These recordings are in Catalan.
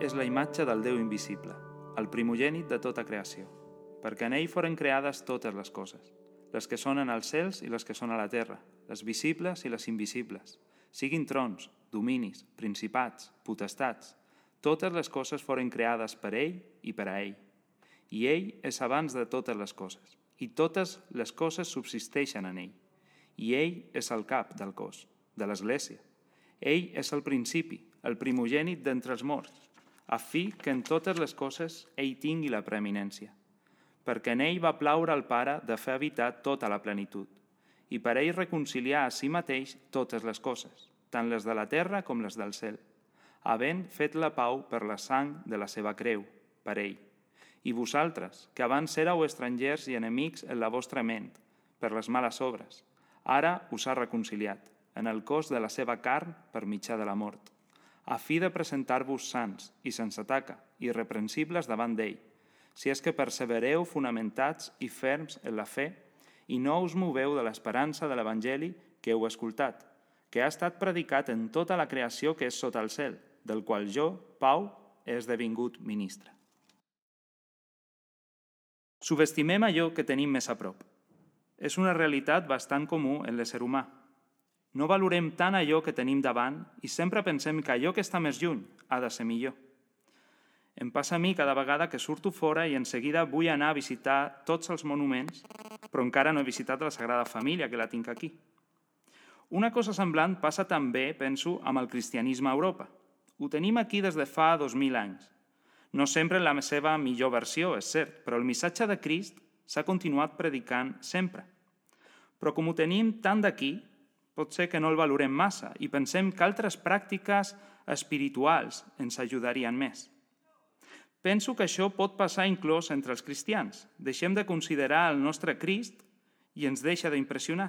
és la imatge del Déu invisible, el primogènit de tota creació, perquè en ell foren creades totes les coses, les que són en els cels i les que són a la terra, les visibles i les invisibles, siguin trons, dominis, principats, potestats, totes les coses foren creades per ell i per a ell. I ell és abans de totes les coses, i totes les coses subsisteixen en ell. I ell és el cap del cos, de l'Església. Ell és el principi, el primogènit d'entre els morts, a fi que en totes les coses ell tingui la preeminència. Perquè en ell va plaure al Pare de fer habitar tota la plenitud, i per ell reconciliar a si mateix totes les coses, tant les de la terra com les del cel, havent fet la pau per la sang de la seva creu, per ell. I vosaltres, que abans éreu estrangers i enemics en la vostra ment, per les males obres, ara us ha reconciliat, en el cos de la seva carn per mitjà de la mort, a fi de presentar-vos sants i sense taca, irreprensibles davant d'ell, si és que persevereu fonamentats i ferms en la fe i no us moveu de l'esperança de l'Evangeli que heu escoltat, que ha estat predicat en tota la creació que és sota el cel, del qual jo, Pau, he esdevingut ministre. Subestimem allò que tenim més a prop. És una realitat bastant comú en l'ésser humà. No valorem tant allò que tenim davant i sempre pensem que allò que està més lluny ha de ser millor. Em passa a mi cada vegada que surto fora i en seguida vull anar a visitar tots els monuments, però encara no he visitat la Sagrada Família, que la tinc aquí. Una cosa semblant passa també, penso, amb el cristianisme a Europa. Ho tenim aquí des de fa 2.000 anys. No sempre la seva millor versió, és cert, però el missatge de Crist s'ha continuat predicant sempre. Però com ho tenim tant d'aquí, pot ser que no el valorem massa i pensem que altres pràctiques espirituals ens ajudarien més. Penso que això pot passar inclòs entre els cristians. Deixem de considerar el nostre Crist i ens deixa d'impressionar.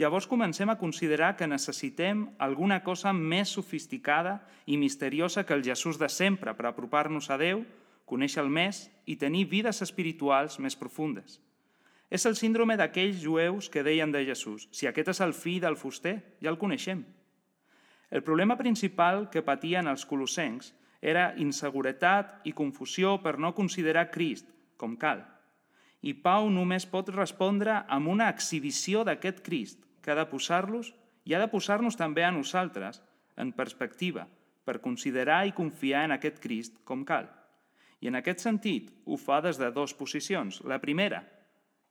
Llavors comencem a considerar que necessitem alguna cosa més sofisticada i misteriosa que el Jesús de sempre per apropar-nos a Déu, conèixer-el més i tenir vides espirituals més profundes. És el síndrome d'aquells jueus que deien de Jesús, si aquest és el fill del fuster, ja el coneixem. El problema principal que patien els colossencs era inseguretat i confusió per no considerar Crist com cal. I Pau només pot respondre amb una exhibició d'aquest Crist, que ha de posar-los i ha de posar-nos també a nosaltres en perspectiva per considerar i confiar en aquest Crist com cal. I en aquest sentit ho fa des de dues posicions. La primera,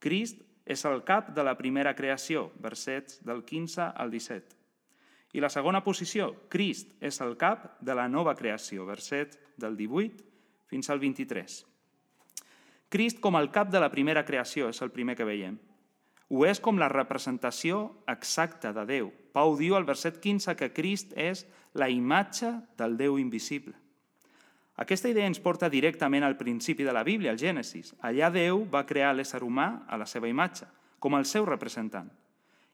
Crist és el cap de la primera creació, versets del 15 al 17. I la segona posició, Crist és el cap de la nova creació, verset del 18 fins al 23. Crist com el cap de la primera creació és el primer que veiem. Ho és com la representació exacta de Déu. Pau diu al verset 15 que Crist és la imatge del Déu invisible. Aquesta idea ens porta directament al principi de la Bíblia, al Gènesis. Allà Déu va crear l'ésser humà a la seva imatge, com el seu representant.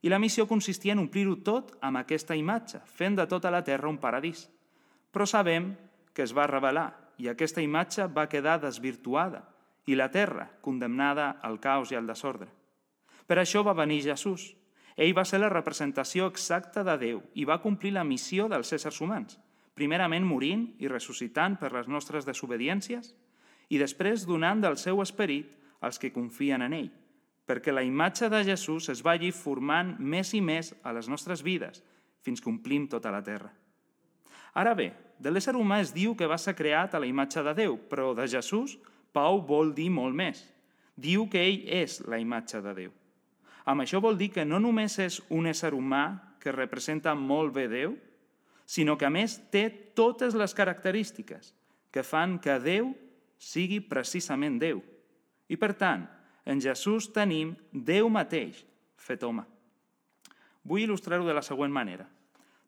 I la missió consistia en omplir-ho tot amb aquesta imatge, fent de tota la terra un paradís. Però sabem que es va revelar i aquesta imatge va quedar desvirtuada i la terra condemnada al caos i al desordre. Per això va venir Jesús. Ell va ser la representació exacta de Déu i va complir la missió dels éssers humans – primerament morint i ressuscitant per les nostres desobediències i després donant del seu esperit als que confien en ell, perquè la imatge de Jesús es vagi formant més i més a les nostres vides fins que omplim tota la terra. Ara bé, de l'ésser humà es diu que va ser creat a la imatge de Déu, però de Jesús, Pau vol dir molt més. Diu que ell és la imatge de Déu. Amb això vol dir que no només és un ésser humà que representa molt bé Déu, sinó que a més té totes les característiques que fan que Déu sigui precisament Déu. I per tant, en Jesús tenim Déu mateix fet home. Vull il·lustrar-ho de la següent manera.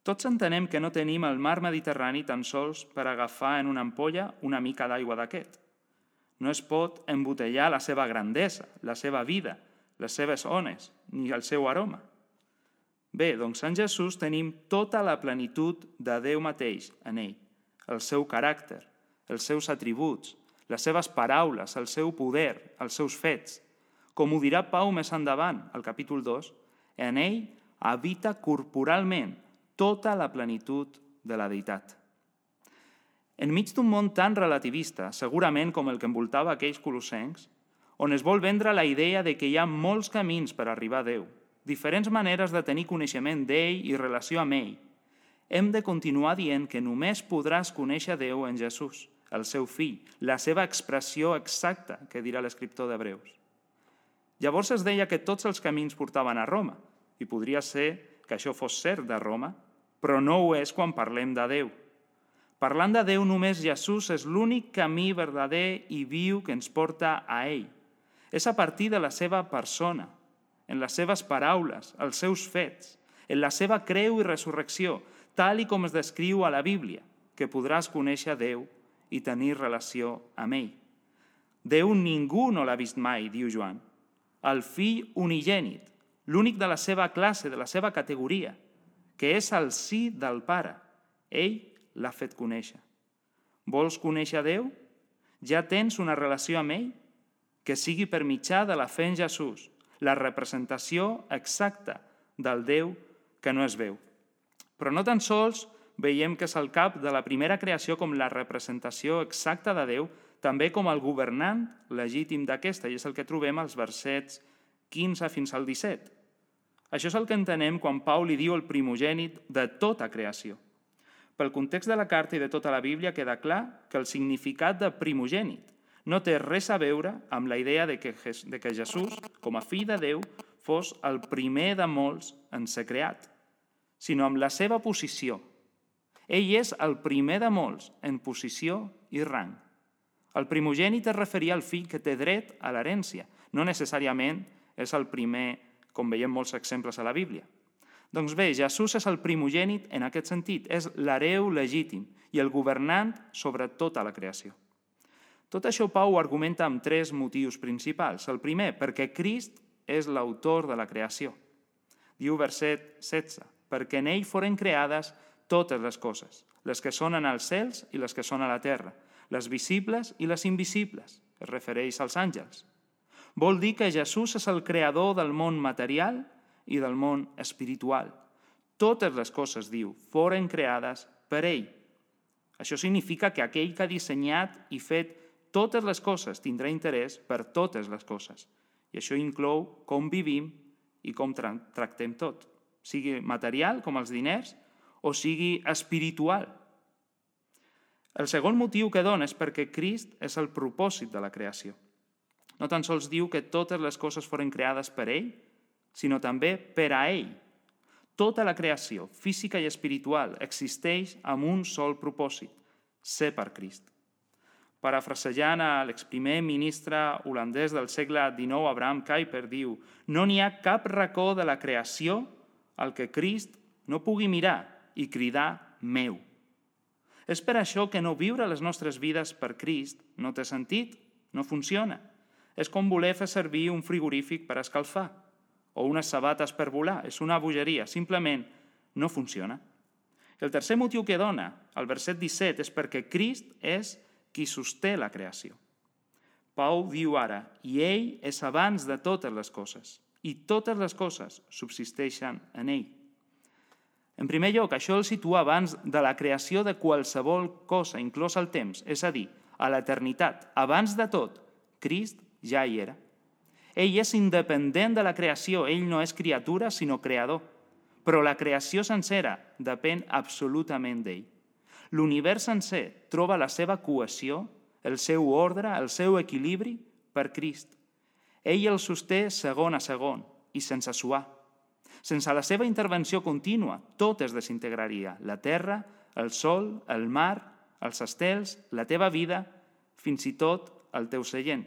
Tots entenem que no tenim el mar Mediterrani tan sols per agafar en una ampolla una mica d'aigua d'aquest. No es pot embotellar la seva grandesa, la seva vida, les seves ones, ni el seu aroma. Bé, doncs en Jesús tenim tota la plenitud de Déu mateix en ell, el seu caràcter, els seus atributs, les seves paraules, el seu poder, els seus fets. Com ho dirà Pau més endavant, al capítol 2, en ell habita corporalment tota la plenitud de la deïtat. Enmig d'un món tan relativista, segurament com el que envoltava aquells colossencs, on es vol vendre la idea de que hi ha molts camins per arribar a Déu, diferents maneres de tenir coneixement d'ell i relació amb ell, hem de continuar dient que només podràs conèixer Déu en Jesús, el seu fill, la seva expressió exacta, que dirà l'escriptor d'Hebreus. Llavors es deia que tots els camins portaven a Roma, i podria ser que això fos cert de Roma, però no ho és quan parlem de Déu. Parlant de Déu, només Jesús és l'únic camí verdader i viu que ens porta a ell. És a partir de la seva persona, en les seves paraules, els seus fets, en la seva creu i resurrecció, tal i com es descriu a la Bíblia, que podràs conèixer Déu i tenir relació amb ell. Déu ningú no l'ha vist mai, diu Joan. El fill unigènit, l'únic de la seva classe, de la seva categoria, que és el sí del Pare. Ell l'ha fet conèixer. Vols conèixer Déu? Ja tens una relació amb ell? Que sigui per mitjà de la fe en Jesús, la representació exacta del Déu que no es veu. Però no tan sols veiem que és el cap de la primera creació com la representació exacta de Déu, també com el governant legítim d'aquesta, i és el que trobem als versets 15 fins al 17. Això és el que entenem quan Pau li diu el primogènit de tota creació. Pel context de la carta i de tota la Bíblia queda clar que el significat de primogènit no té res a veure amb la idea de que, de que Jesús, com a fill de Déu, fos el primer de molts en ser creat sinó amb la seva posició. Ell és el primer de molts en posició i rang. El primogènit es referia al fill que té dret a l'herència, no necessàriament és el primer, com veiem molts exemples a la Bíblia. Doncs bé, Jesús és el primogènit en aquest sentit, és l'hereu legítim i el governant sobre tota la creació. Tot això Pau argumenta amb tres motius principals. El primer, perquè Crist és l'autor de la creació. Diu verset 16, perquè en ell foren creades totes les coses, les que són en els cels i les que són a la terra, les visibles i les invisibles, es refereix als àngels. Vol dir que Jesús és el creador del món material i del món espiritual. Totes les coses, diu, foren creades per ell. Això significa que aquell que ha dissenyat i fet totes les coses tindrà interès per totes les coses. I això inclou com vivim i com tractem tot sigui material, com els diners, o sigui espiritual. El segon motiu que dona és perquè Crist és el propòsit de la creació. No tan sols diu que totes les coses foren creades per ell, sinó també per a ell. Tota la creació, física i espiritual, existeix amb un sol propòsit, ser per Crist. Parafrasejant a l'exprimer ministre holandès del segle XIX, Abraham Kuyper, diu «No n'hi ha cap racó de la creació al que Crist no pugui mirar i cridar meu. És per això que no viure les nostres vides per Crist no té sentit, no funciona. És com voler fer servir un frigorífic per escalfar o unes sabates per volar. És una bogeria, simplement no funciona. El tercer motiu que dona al verset 17 és perquè Crist és qui sosté la creació. Pau diu ara, i ell és abans de totes les coses i totes les coses subsisteixen en ell. En primer lloc, això el situa abans de la creació de qualsevol cosa, inclòs el temps, és a dir, a l'eternitat. Abans de tot, Crist ja hi era. Ell és independent de la creació, ell no és criatura, sinó creador. Però la creació sencera depèn absolutament d'ell. L'univers sencer troba la seva cohesió, el seu ordre, el seu equilibri per Crist. Ell el sosté segon a segon i sense suar. Sense la seva intervenció contínua, tot es desintegraria. La terra, el sol, el mar, els estels, la teva vida, fins i tot el teu seient.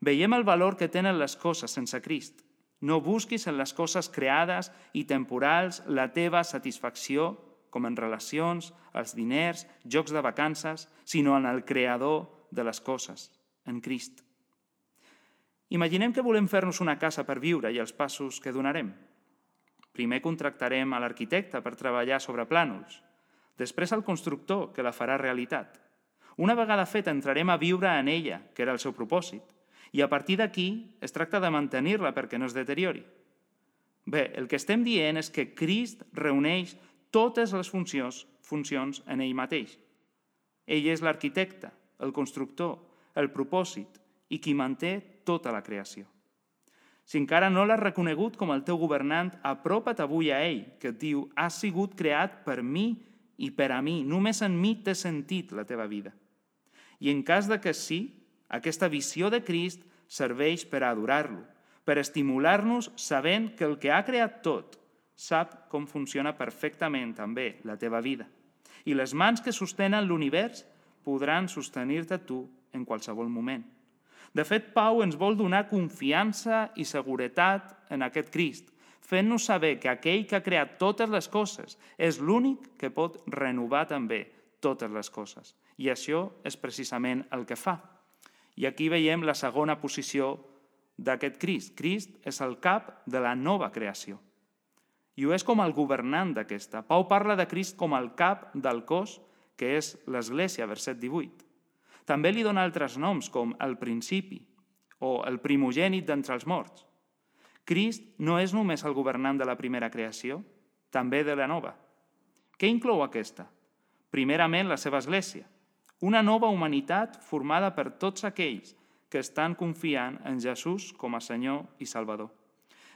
Veiem el valor que tenen les coses sense Crist. No busquis en les coses creades i temporals la teva satisfacció, com en relacions, els diners, jocs de vacances, sinó en el creador de les coses, en Crist. Imaginem que volem fer-nos una casa per viure i els passos que donarem. Primer contractarem a l'arquitecte per treballar sobre plànols, després al constructor, que la farà realitat. Una vegada feta entrarem a viure en ella, que era el seu propòsit, i a partir d'aquí es tracta de mantenir-la perquè no es deteriori. Bé, el que estem dient és que Crist reuneix totes les funcions, funcions en ell mateix. Ell és l'arquitecte, el constructor, el propòsit i qui manté tota la creació. Si encara no l'has reconegut com el teu governant, apropa't avui a ell, que et diu, has sigut creat per mi i per a mi, només en mi té sentit la teva vida. I en cas de que sí, aquesta visió de Crist serveix per adorar-lo, per estimular-nos sabent que el que ha creat tot sap com funciona perfectament també la teva vida. I les mans que sostenen l'univers podran sostenir-te tu en qualsevol moment. De fet, Pau ens vol donar confiança i seguretat en aquest Crist, fent-nos saber que aquell que ha creat totes les coses és l'únic que pot renovar també totes les coses. I això és precisament el que fa. I aquí veiem la segona posició d'aquest Crist. Crist és el cap de la nova creació. I ho és com el governant d'aquesta. Pau parla de Crist com el cap del cos, que és l'Església, verset 18. També li dona altres noms, com el principi o el primogènit d'entre els morts. Crist no és només el governant de la primera creació, també de la nova. Què inclou aquesta? Primerament, la seva església, una nova humanitat formada per tots aquells que estan confiant en Jesús com a Senyor i Salvador.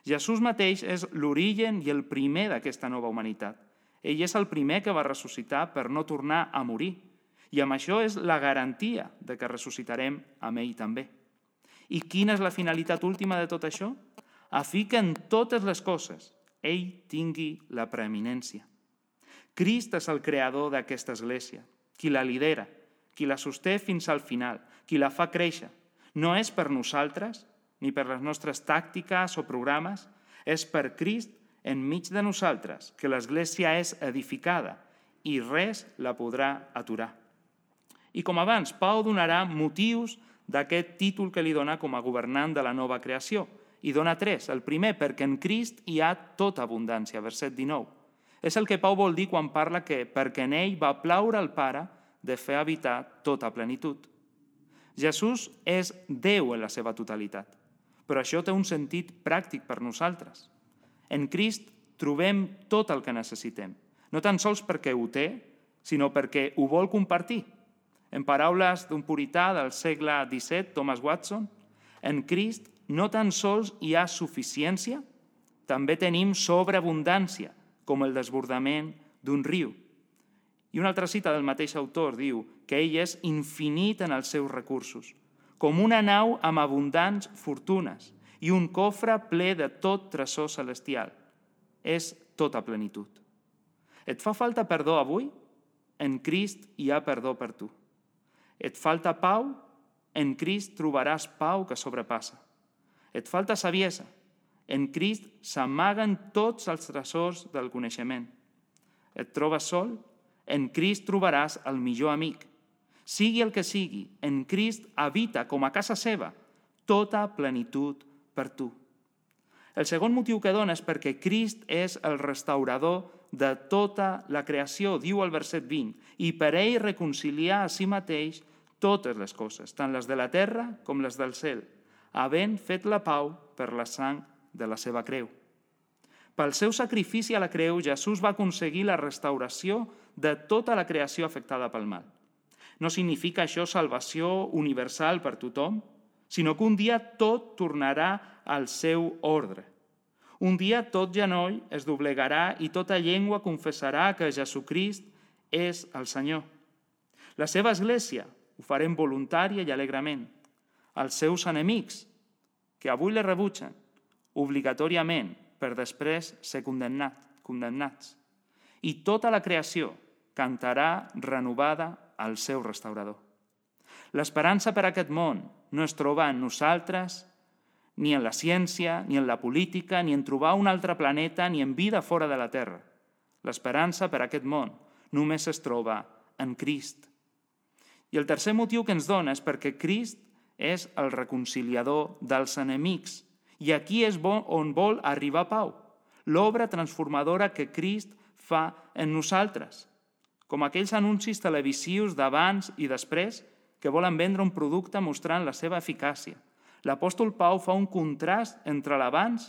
Jesús mateix és l'origen i el primer d'aquesta nova humanitat. Ell és el primer que va ressuscitar per no tornar a morir, i amb això és la garantia de que ressuscitarem amb ell també. I quina és la finalitat última de tot això? A fi que en totes les coses ell tingui la preeminència. Crist és el creador d'aquesta església, qui la lidera, qui la sosté fins al final, qui la fa créixer. No és per nosaltres, ni per les nostres tàctiques o programes, és per Crist enmig de nosaltres que l'Església és edificada i res la podrà aturar. I com abans, Pau donarà motius d'aquest títol que li dona com a governant de la nova creació. I dona tres. El primer, perquè en Crist hi ha tota abundància, verset 19. És el que Pau vol dir quan parla que perquè en ell va plaure al Pare de fer habitar tota plenitud. Jesús és Déu en la seva totalitat, però això té un sentit pràctic per nosaltres. En Crist trobem tot el que necessitem, no tan sols perquè ho té, sinó perquè ho vol compartir en paraules d'un purità del segle XVII, Thomas Watson, en Crist no tan sols hi ha suficiència, també tenim sobreabundància, com el desbordament d'un riu. I una altra cita del mateix autor diu que ell és infinit en els seus recursos, com una nau amb abundants fortunes i un cofre ple de tot tresor celestial. És tota plenitud. Et fa falta perdó avui? En Crist hi ha perdó per tu. Et falta pau? En Crist trobaràs pau que sobrepassa. Et falta saviesa? En Crist s'amaguen tots els tresors del coneixement. Et trobes sol? En Crist trobaràs el millor amic. Sigui el que sigui, en Crist habita com a casa seva tota plenitud per tu. El segon motiu que dona és perquè Crist és el restaurador de tota la creació, diu el verset 20, i per ell reconciliar a si mateix totes les coses, tant les de la terra com les del cel, havent fet la pau per la sang de la seva creu. Pel seu sacrifici a la creu, Jesús va aconseguir la restauració de tota la creació afectada pel mal. No significa això salvació universal per tothom, sinó que un dia tot tornarà al seu ordre. Un dia tot genoll es doblegarà i tota llengua confessarà que Jesucrist és el Senyor. La seva església, ho farem voluntària i alegrement. Els seus enemics, que avui les rebutgen, obligatòriament, per després ser condemnat, condemnats. I tota la creació cantarà renovada al seu restaurador. L'esperança per a aquest món no es troba en nosaltres, ni en la ciència, ni en la política, ni en trobar un altre planeta, ni en vida fora de la Terra. L'esperança per a aquest món només es troba en Crist, i el tercer motiu que ens dona és perquè Crist és el reconciliador dels enemics. I aquí és on vol arribar Pau, l'obra transformadora que Crist fa en nosaltres. Com aquells anuncis televisius d'abans i després que volen vendre un producte mostrant la seva eficàcia. L'apòstol Pau fa un contrast entre l'abans,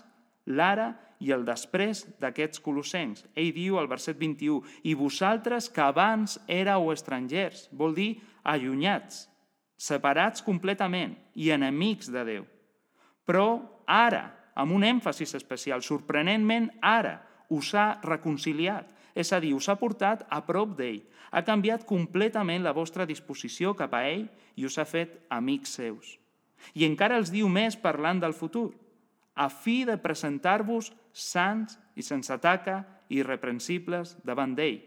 l'ara i el després d'aquests colossencs. Ell diu al verset 21, i vosaltres que abans éreu estrangers, vol dir allunyats, separats completament i enemics de Déu. Però ara, amb un èmfasis especial, sorprenentment ara, us ha reconciliat, és a dir, us ha portat a prop d'ell, ha canviat completament la vostra disposició cap a ell i us ha fet amics seus. I encara els diu més parlant del futur, a fi de presentar-vos sants i sense taca i irreprensibles davant d'ell.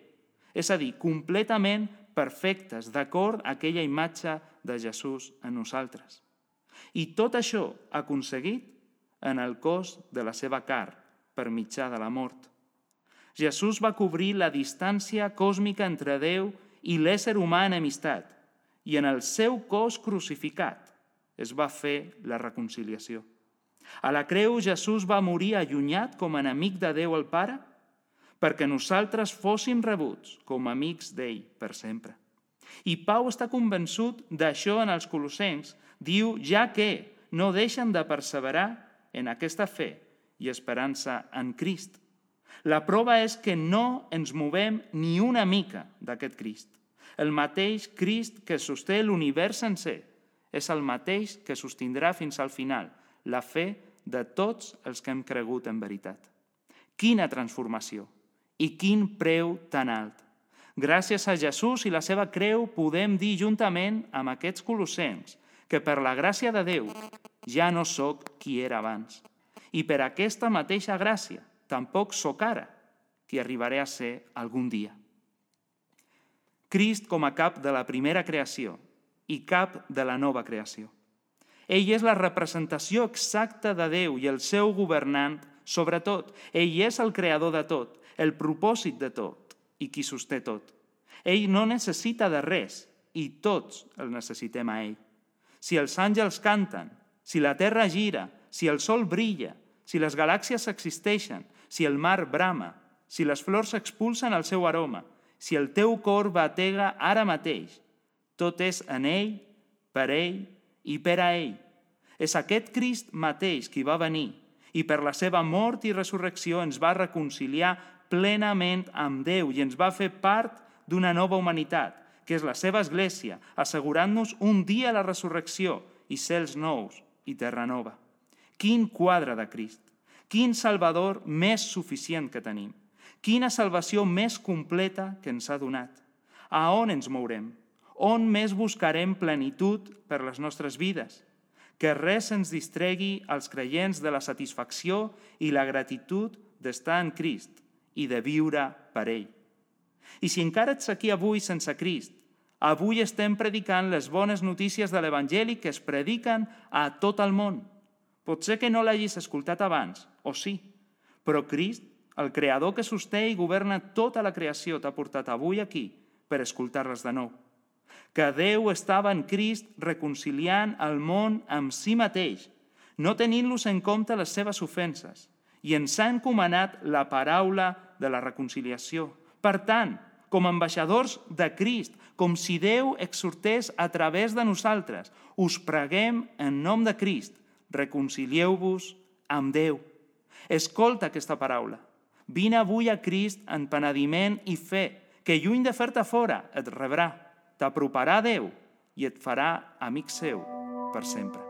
És a dir, completament perfectes, d'acord a aquella imatge de Jesús en nosaltres. I tot això aconseguit en el cos de la seva car, per mitjà de la mort. Jesús va cobrir la distància còsmica entre Déu i l'ésser humà en amistat, i en el seu cos crucificat es va fer la reconciliació. A la creu Jesús va morir allunyat com a enemic de Déu el Pare perquè nosaltres fóssim rebuts com a amics d'ell per sempre. I Pau està convençut d'això en els colossencs. Diu, ja que no deixen de perseverar en aquesta fe i esperança en Crist. La prova és que no ens movem ni una mica d'aquest Crist. El mateix Crist que sosté l'univers sencer és el mateix que sostindrà fins al final la fe de tots els que hem cregut en veritat. Quina transformació i quin preu tan alt. Gràcies a Jesús i la seva creu podem dir juntament amb aquests colossens que per la gràcia de Déu ja no sóc qui era abans. I per aquesta mateixa gràcia tampoc sóc ara qui arribaré a ser algun dia. Crist com a cap de la primera creació i cap de la nova creació. Ell és la representació exacta de Déu i el seu governant sobre tot. Ell és el creador de tot, el propòsit de tot i qui sosté tot. Ell no necessita de res i tots el necessitem a ell. Si els àngels canten, si la terra gira, si el sol brilla, si les galàxies existeixen, si el mar brama, si les flors expulsen el seu aroma, si el teu cor batega ara mateix, tot és en ell, per ell i per a ell. És aquest Crist mateix qui va venir i per la seva mort i resurrecció ens va reconciliar plenament amb Déu i ens va fer part d'una nova humanitat, que és la seva església, assegurant-nos un dia la resurrecció i cels nous i terra nova. Quin quadre de Crist! Quin Salvador més suficient que tenim! Quina salvació més completa que ens ha donat! A on ens mourem? On més buscarem plenitud per les nostres vides? Que res ens distregui als creients de la satisfacció i la gratitud d'estar en Crist i de viure per ell. I si encara ets aquí avui sense Crist, avui estem predicant les bones notícies de l'Evangeli que es prediquen a tot el món. Pot ser que no l'hagis escoltat abans, o sí, però Crist, el creador que sosté i governa tota la creació, t'ha portat avui aquí per escoltar-les de nou que Déu estava en Crist reconciliant el món amb si mateix, no tenint-los en compte les seves ofenses, i ens ha encomanat la paraula de la reconciliació. Per tant, com ambaixadors de Crist, com si Déu exhortés a través de nosaltres, us preguem en nom de Crist, reconcilieu-vos amb Déu. Escolta aquesta paraula. Vine avui a Crist en penediment i fe, que lluny de fer-te fora et rebrà t'aproparà Déu i et farà amic seu per sempre.